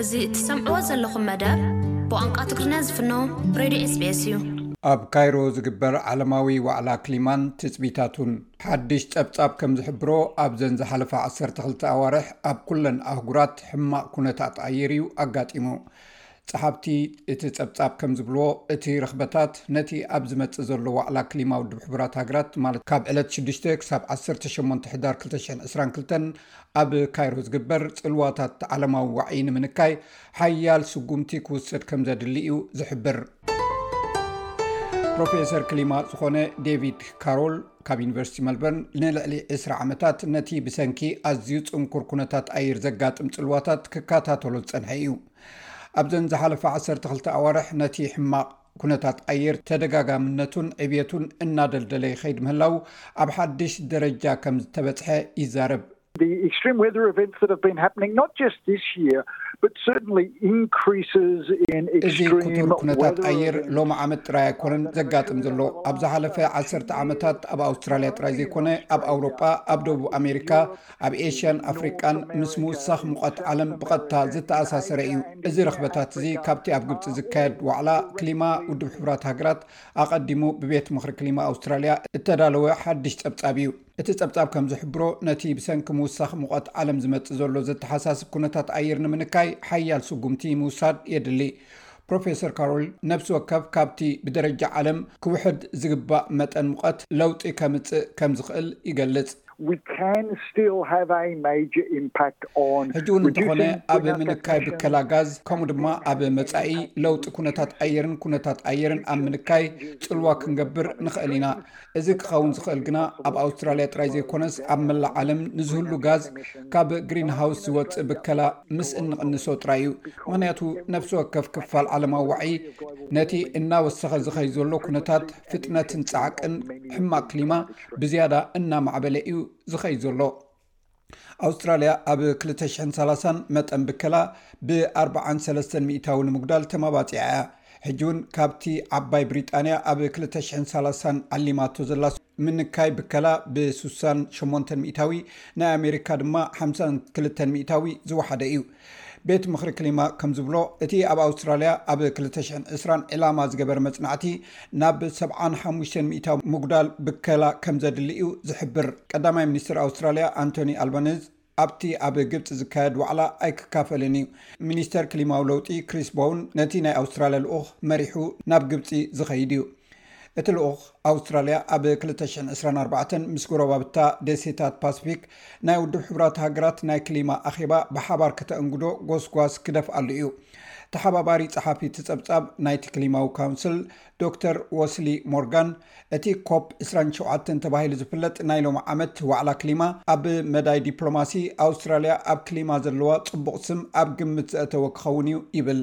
እዚ እትሰምዕዎ ዘለኹም መደብ ብቋንቋ ትግርኛ ዝፍኖ ሬድዮ ኤስቢኤስ እዩ። ኣብ ካይሮ ዝግበር ዓለማዊ ዋዕላ ክሊማን ትፅቢታቱን። ሓድሽ ፀብፃብ ከም ዝሕብሮ ኣብዘን ዝሓለፋ ዓሰርተ ክልተ ኣዋርሕ ኣብ ኩለን ኣህጉራት ሕማቕ ኩነታት ኣየር እዩ ኣጋጢሙ። ጸሓፍቲ እቲ ጸብጻብ ከም ዝብልዎ፣ እቲ ርኽበታት ነቲ ኣብ ዝመጽእ ዘሎ ዋዕላ ክሊማ ውድብ ሕቡራት ሃገራት ማለት ካብ ዕለት ሽዱሽተ ክሳብ ዓሰርተ ሸሞንተ ሕዳር ክልተ ሽሕን ዕስራን ክልተን ኣብ ካይሮ ዝግበር ጽልዋታት ዓለማዊ ዋዒ ንምንካይ ሓያል ስጉምቲ ክውሰድ ከም ዘድሊ እዩ ዝሕብር። ፕሮፌሰር ክሊማ ዝኾነ ዴቪድ ካሮል ካብ ዩኒቨርሲቲ መልበርን ንልዕሊ ዕስራ ዓመታት ነቲ ብሰንኪ ኣዝዩ ጽንኩር ኩነታት ኣየር ዘጋጥም ጽልዋታት ክከታተሎ ዝጸንሐ እዩ። ኣብዘን ዝሓለፋ ዓሰርተ ክልተ ኣዋርሕ ነቲ ሕማቕ ኩነታት ኣየር ተደጋጋምነቱን ዕብየቱን እናደልደለ ይኸይድ ምህላው ኣብ ሓድሽ ደረጃ ከም ዝተበጽሐ ይዛረብ። እዚ ክቱር ኩነታት ኣየር ሎሚ ዓመት ጥራይ ኣይኮነን ዘጋጥም ዘሎ። ኣብ ዝሓለፈ ዓሰርተ ዓመታት ኣብ ኣውስትራልያ ጥራይ ዘይኮነ ኣብ ኣውሮጳ፣ ኣብ ደቡብ ኣሜሪካ፣ ኣብ ኤሽያን ኣፍሪቃን ምስ ምውሳኽ ሙቐት ዓለም ብቐጥታ ዝተኣሳሰረ እዩ። እዚ ርኽበታት እዚ ካብቲ ኣብ ግብጺ ዝካየድ ዋዕላ ክሊማ ውድብ ሕቡራት ሃገራት ኣቐዲሙ ብቤት ምኽሪ ክሊማ ኣውስትራልያ እተዳለወ ሓድሽ ጸብጻብ እዩ። እቲ ጸብጻብ ከም ዝሕብሮ ነቲ ብሰንኪ ምውሳኽ ሙቐት ዓለም ዝመጽእ ዘሎ ዘተሓሳስብ ኩነታት ኣየር ንምንካይ ሓያል ስጉምቲ ምውሳድ የድሊ። ፕሮፌሰር ካሮል ነብሲ ወከፍ ካብቲ ብደረጃ ዓለም ክውሕድ ዝግባእ መጠን ሙቐት ለውጢ ከምጽእ ከም ዝኽእል ይገልጽ። ሕጂ እውን እንተኾነ ኣብ ምንካይ ብከላ ጋዝ ከምኡ ድማ ኣብ መፃኢ ለውጢ ኩነታት ኣየርን ኩነታት ኣየርን ኣብ ምንካይ ፅልዋ ክንገብር ንኽእል ኢና። እዚ ክኸውን ዝኽእል ግና ኣብ ኣውስትራሊያ ጥራይ ዘይኮነስ ኣብ መላእ ዓለም ንዝህሉ ጋዝ ካብ ግሪን ሃውስ ዝወፅእ ብከላ ምስ እንቕንሶ ጥራይ እዩ። ምኽንያቱ ነፍሲ ወከፍ ክፋል ዓለማዊ ዋዒ ነቲ እናወሰኸ ዝኸይ ዘሎ ኩነታት ፍጥነትን ጻዕቅን ሕማቅ ክሊማ ብዝያዳ እናማዕበለ እዩ ዝኸይ ዘሎ ኣውስትራልያ ኣብ 230 መጠን ብከላ ብ43 ሚታዊ ንምጉዳል ተማባፂዓ እያ ሕጂ እውን ካብቲ ዓባይ ብሪጣንያ ኣብ 230 ዓሊማቶ ዘላ ምንካይ ብከላ ብ68 ሚታዊ ናይ ኣሜሪካ ድማ 52 ሚታዊ ዝወሓደ እዩ ቤት ምኽሪ ክሊማ ከም ዝብሎ እቲ ኣብ ኣውስትራልያ ኣብ ክልተ ሽሕን ዕስራን ዕላማ ዝገበረ መጽናዕቲ ናብ ሰብዓን ሓሙሽተን ሚእታዊ ምጉዳል ብከላ ከም ዘድሊ እዩ ዝሕብር። ቀዳማይ ሚኒስትር ኣውስትራልያ ኣንቶኒ ኣልባነዝ ኣብቲ ኣብ ግብጺ ዝካየድ ዋዕላ ኣይክካፈልን እዩ። ሚኒስተር ክሊማዊ ለውጢ ክሪስ ቦውን ነቲ ናይ ኣውስትራልያ ልኡኽ መሪሑ ናብ ግብጺ ዝኸይድ እዩ። እቲ ልኡኽ ኣውስትራልያ ኣብ ክልተ ሽሕን ዕስራን ኣርባዕተን ምስ ጎረባብታ ደሴታት ፓስፊክ ናይ ውድብ ሕብራት ሃገራት ናይ ክሊማ ኣኼባ ብሓባር ከተእንግዶ ጎስጓስ ክደፍኣሉ እዩ ተሓባባሪ ፀሓፊ እቲ ፀብፃብ ናይቲ ክሊማዊ ካውንስል ዶክተር ወስሊ ሞርጋን እቲ ኮፕ ዕስራን ሸውዓተን ተባሂሉ ዝፍለጥ ናይ ሎሚ ዓመት ዋዕላ ክሊማ ኣብ መዳይ ዲፕሎማሲ ኣውስትራልያ ኣብ ክሊማ ዘለዋ ፅቡቅ ስም ኣብ ግምት ዘእተወ ክኸውን እዩ ይብል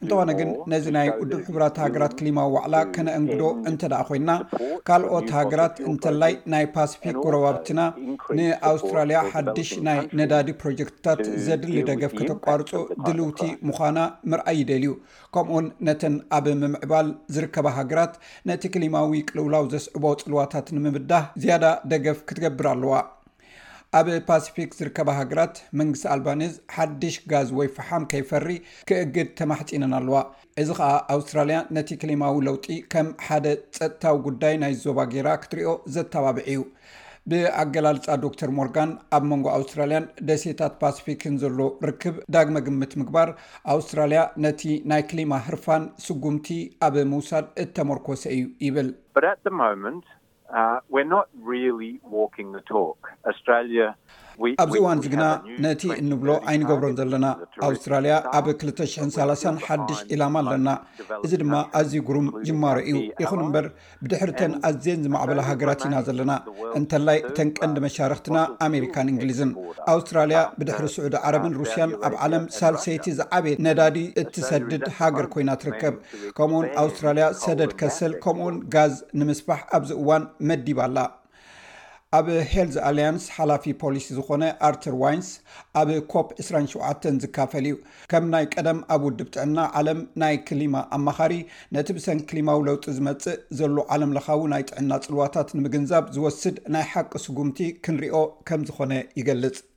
እንተኾነ ግን ነዚ ናይ ውድብ ሕቡራት ሃገራት ክሊማዊ ዋዕላ ከነእንግዶ እንተደኣ ኮይንና ካልኦት ሃገራት እንተላይ ናይ ፓስፊክ ጎረባብትና ንኣውስትራልያ ሓድሽ ናይ ነዳዲ ፕሮጀክትታት ዘድሊ ደገፍ ከተቋርፁ ድልውቲ ምዃና ምርኣይ ይደልዩ ከምኡውን ነተን ኣብ ምምዕባል ዝርከባ ሃገራት ነቲ ክሊማዊ ቅልውላው ዘስዕቦ ፅልዋታት ንምብዳህ ዝያዳ ደገፍ ክትገብር ኣለዋ ኣብ ፓሲፊክ ዝርከባ ሃገራት መንግስቲ ኣልባኔዝ ሓድሽ ጋዝ ወይ ፈሓም ከይፈሪ ክእግድ ተማሕፂነን ኣለዋ። እዚ ኸኣ ኣውስትራልያ ነቲ ክሊማዊ ለውጢ ከም ሓደ ፀጥታዊ ጉዳይ ናይ ዞባ ገይራ ክትሪኦ ዘተባብዕ እዩ። ብኣገላልፃ ዶክተር ሞርጋን ኣብ መንጎ ኣውስትራልያን ደሴታት ፓሲፊክን ዘሎ ርክብ ዳግመ ግምት ምግባር ኣውስትራልያ ነቲ ናይ ክሊማ ህርፋን ስጉምቲ ኣብ ምውሳድ እተመርኮሰ እዩ ይብል። ኣብዚ እዋንዚ ግና ነቲ እንብሎ ኣይንገብሮን ዘለና። ኣውስትራልያ ኣብ ክልተ ሽሕን ሰላሳን ሓድሽ ዒላማ ኣለና። እዚ ድማ ኣዝዩ ግሩም ጅማሮ እዩ። ይኹን እምበር ብድሕሪ እተን ኣዝየን ዝማዕበላ ሃገራት ኢና ዘለና፣ እንተላይ እተን ቀንዲ መሻርኽትና ኣሜሪካን እንግሊዝን። ኣውስትራልያ ብድሕሪ ስዑዲ ዓረብን ሩስያን ኣብ ዓለም ሳልሰይቲ ዝዓበየት ነዳዲ እትሰድድ ሃገር ኮይና ትርከብ። ከምኡውን ኣውስትራልያ ሰደድ ከሰል ከምኡውን ጋዝ ንምስፋሕ ኣብዚ እዋን መዲባ ኣላ ኣብ ሄልዝ ኣሊያንስ ሓላፊ ፖሊሲ ዝኾነ ኣርትር ዋይንስ ኣብ ኮፕ 27 ዝካፈል እዩ ከም ናይ ቀደም ኣብ ውድብ ጥዕና ዓለም ናይ ክሊማ ኣማኻሪ ነቲ ብሰን ክሊማዊ ለውጢ ዝመፅእ ዘሎ ዓለም ለኻዊ ናይ ጥዕና ፅልዋታት ንምግንዛብ ዝወስድ ናይ ሓቂ ስጉምቲ ክንሪኦ ከም ዝኾነ ይገልፅ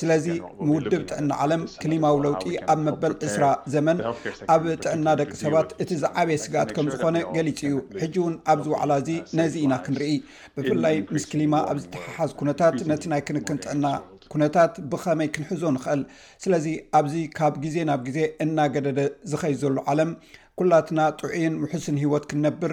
ስለዚ ንውድብ ጥዕና ዓለም ክሊማዊ ለውጢ ኣብ መበል ዕስራ ዘመን ኣብ ጥዕና ደቂ ሰባት እቲ ዝዓበየ ስግኣት ከም ዝኾነ ገሊጹ እዩ። ሕጂ እውን ኣብዚ ዋዕላ እዚ ነዚ ኢና ክንርኢ ብፍላይ ምስ ክሊማ ኣብ ዝተሓሓዝ ኩነታት ነቲ ናይ ክንክን ጥዕና ኩነታት ብኸመይ ክንሕዞ ንኽእል። ስለዚ ኣብዚ ካብ ግዜ ናብ ግዜ እናገደደ ዝኸይድ ዘሎ ዓለም ኩላትና ጥዑይን ውሑስን ህይወት ክንነብር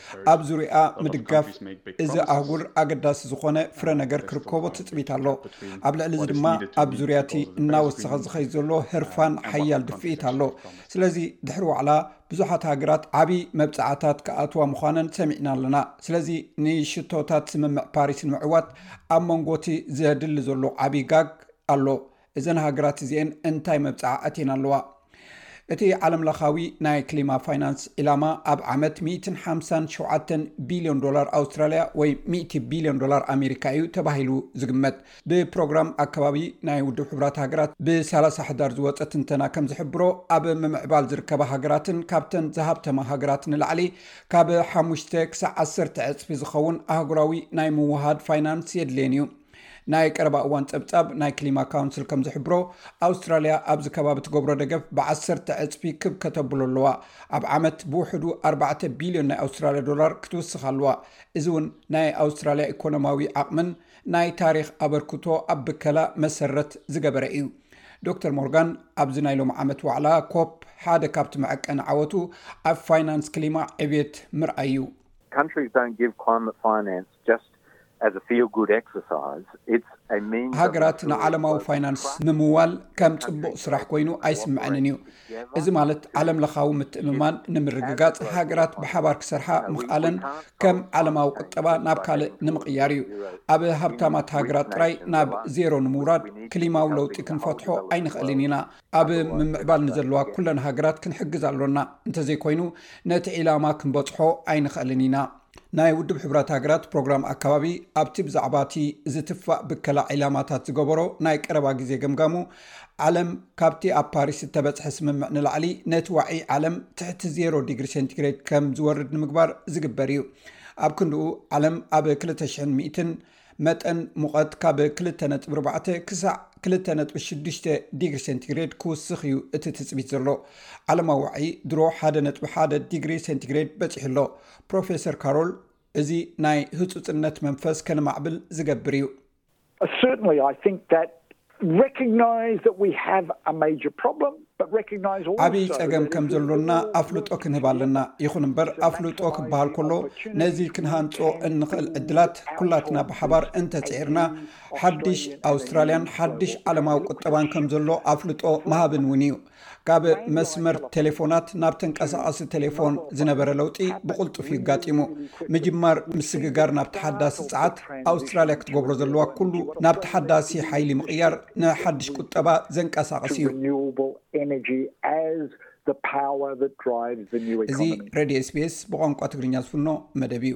ኣብ ዙርያኣ ምድጋፍ እዚ ኣህጉር ኣገዳሲ ዝኾነ ፍረ ነገር ክርከቦ ትፅቢት ኣሎ ኣብ ልዕሊ እዚ ድማ ኣብ ዙርያ እቲ እናወሰኸ ዝኸይ ዘሎ ህርፋን ሓያል ድፍኢት ኣሎ ስለዚ ድሕሪ ዋዕላ ብዙሓት ሃገራት ዓብዪ መብፃዕታት ክኣትዋ ምዃነን ሰሚዕና ኣለና ስለዚ ንሽቶታት ስምምዕ ፓሪስ ንምዕዋት ኣብ መንጎ እቲ ዘድሊ ዘሎ ዓብዪ ጋግ ኣሎ እዘን ሃገራት እዚኤን እንታይ መብፅዓ ኣትየን ኣለዋ? እቲ ዓለም ለኻዊ ናይ ክሊማ ፋይናንስ ዒላማ ኣብ ዓመት ሚእትን ሓምሳን ሸውዓተን ቢልዮን ዶላር ኣውስትራሊያ ወይ ሚእቲ ቢልዮን ዶላር ኣሜሪካ እዩ ተባሂሉ ዝግመት። ብፕሮግራም ኣከባቢ ናይ ውድብ ሕቡራት ሃገራት ብሳላሳ ሕዳር ዝወፀ ትንተና ከም ዝሕብሮ ኣብ ምምዕባል ዝርከባ ሃገራትን ካብተን ዝሃብተማ ሃገራት ንላዕሊ ካብ ሓሙሽተ ክሳዕ ዓሰርተ ዕፅፊ ዝኸውን ኣህጉራዊ ናይ ምውህሃድ ፋይናንስ የድልየን እዩ። ናይ ቀረባ እዋን ጸብጻብ ናይ ክሊማ ካውንስል ከም ዝሕብሮ ኣውስትራልያ ኣብዚ ከባቢ ትገብሮ ደገፍ ብዓሰርተ ዕጽፊ ክብ ከተብሎ ኣለዋ ኣብ ዓመት ብውሕዱ ኣርባዕተ ቢልዮን ናይ ኣውስትራልያ ዶላር ክትውስኽ ኣለዋ እዚ እውን ናይ ኣውስትራልያ ኢኮኖማዊ ዓቕምን ናይ ታሪኽ ኣበርክቶ ኣብ ብከላ መሰረት ዝገበረ እዩ ዶክተር ሞርጋን ኣብዚ ናይ ሎም ዓመት ዋዕላ ኮፕ ሓደ ካብቲ መዐቀኒ ዓወቱ ኣብ ፋይናንስ ክሊማ ዕብት ምርኣይ እዩ ሃገራት ንዓለማዊ ፋይናንስ ምምዋል ከም ፅቡቅ ስራሕ ኮይኑ ኣይስመዐንን እዩ እዚ ማለት ዓለም ለካዊ ምትእምማን ንምርግጋፅ ሃገራት ብሓባር ክሰርሓ ምክኣለን ከም ዓለማዊ ቁጠባ ናብ ካልእ ንምቅያር እዩ ኣብ ሃብታማት ሃገራት ጥራይ ናብ ዜሮ ንምውራድ ክሊማዊ ለውጢ ክንፈትሖ ኣይንክእልን ኢና ኣብ ምምዕባል ንዘለዋ ኩለን ሃገራት ክንሕግዝ ኣሎና እንተዘይኮይኑ ነቲ ዒላማ ክንበፅሖ ኣይንክእልን ኢና ናይ ውድብ ሕቡራት ሃገራት ፕሮግራም ኣከባቢ ኣብቲ ብዛዕባ እቲ ዝትፋእ ብከላ ዒላማታት ዝገበሮ ናይ ቀረባ ግዜ ገምጋሙ፣ ዓለም ካብቲ ኣብ ፓሪስ እተበጽሐ ስምምዕ ንላዕሊ ነቲ ዋዒ ዓለም ትሕቲ ዜሮ ዲግሪ ሴንቲግሬድ ከም ዝወርድ ንምግባር ዝግበር ኢዩ። ኣብ ክንድኡ ዓለም ኣብ ክልተ ሽሕን ሚእትን መጠን ሙቐት ካብ ክልተ ነጥቢ ኣርባዕተ ክሳዕ ክልተ ነጥቢ ሽዱሽተ ዲግሪ ሴንቲግሬድ ክውስኽ እዩ እቲ ትፅቢት ዘሎ። ዓለማዊ ዋዒ ድሮ ሓደ ነጥቢ ሓደ ዲግሪ ሴንቲግሬድ በፂሑ ኣሎ። ፕሮፌሰር ካሮል እዚ ናይ ህፁፅነት መንፈስ ከነማዕብል ዝገብር እዩ። ዓብይ ፀገም ከም ዘሎና ኣፍልጦ ክንህብ ኣለና። ይኹን እምበር ኣፍልጦ ክበሃል ከሎ ነዚ ክንሃንፆ እንኽእል ዕድላት ኩላትና ብሓባር እንተፅዒርና ሓድሽ ኣውስትራልያን ሓድሽ ዓለማዊ ቁጠባን ከም ዘሎ ኣፍልጦ ምሃብን እውን እዩ። ካብ መስመር ቴሌፎናት ናብ ተንቀሳቓሲ ቴሌፎን ዝነበረ ለውጢ ብቕልጡፍ እዩ ኣጋጢሙ። ምጅማር ምስግጋር ናብ ተሓዳሲ ጸዓት፣ ኣውስትራልያ ክትገብሮ ዘለዋ ኩሉ ናብ ተሓዳሲ ሓይሊ ምቕያር ንሓድሽ ቁጠባ ዘንቀሳቕስ እዩ። እዚ ሬድዮ ስቤስ ብቋንቋ ትግርኛ ዝፍኖ መደብ እዩ።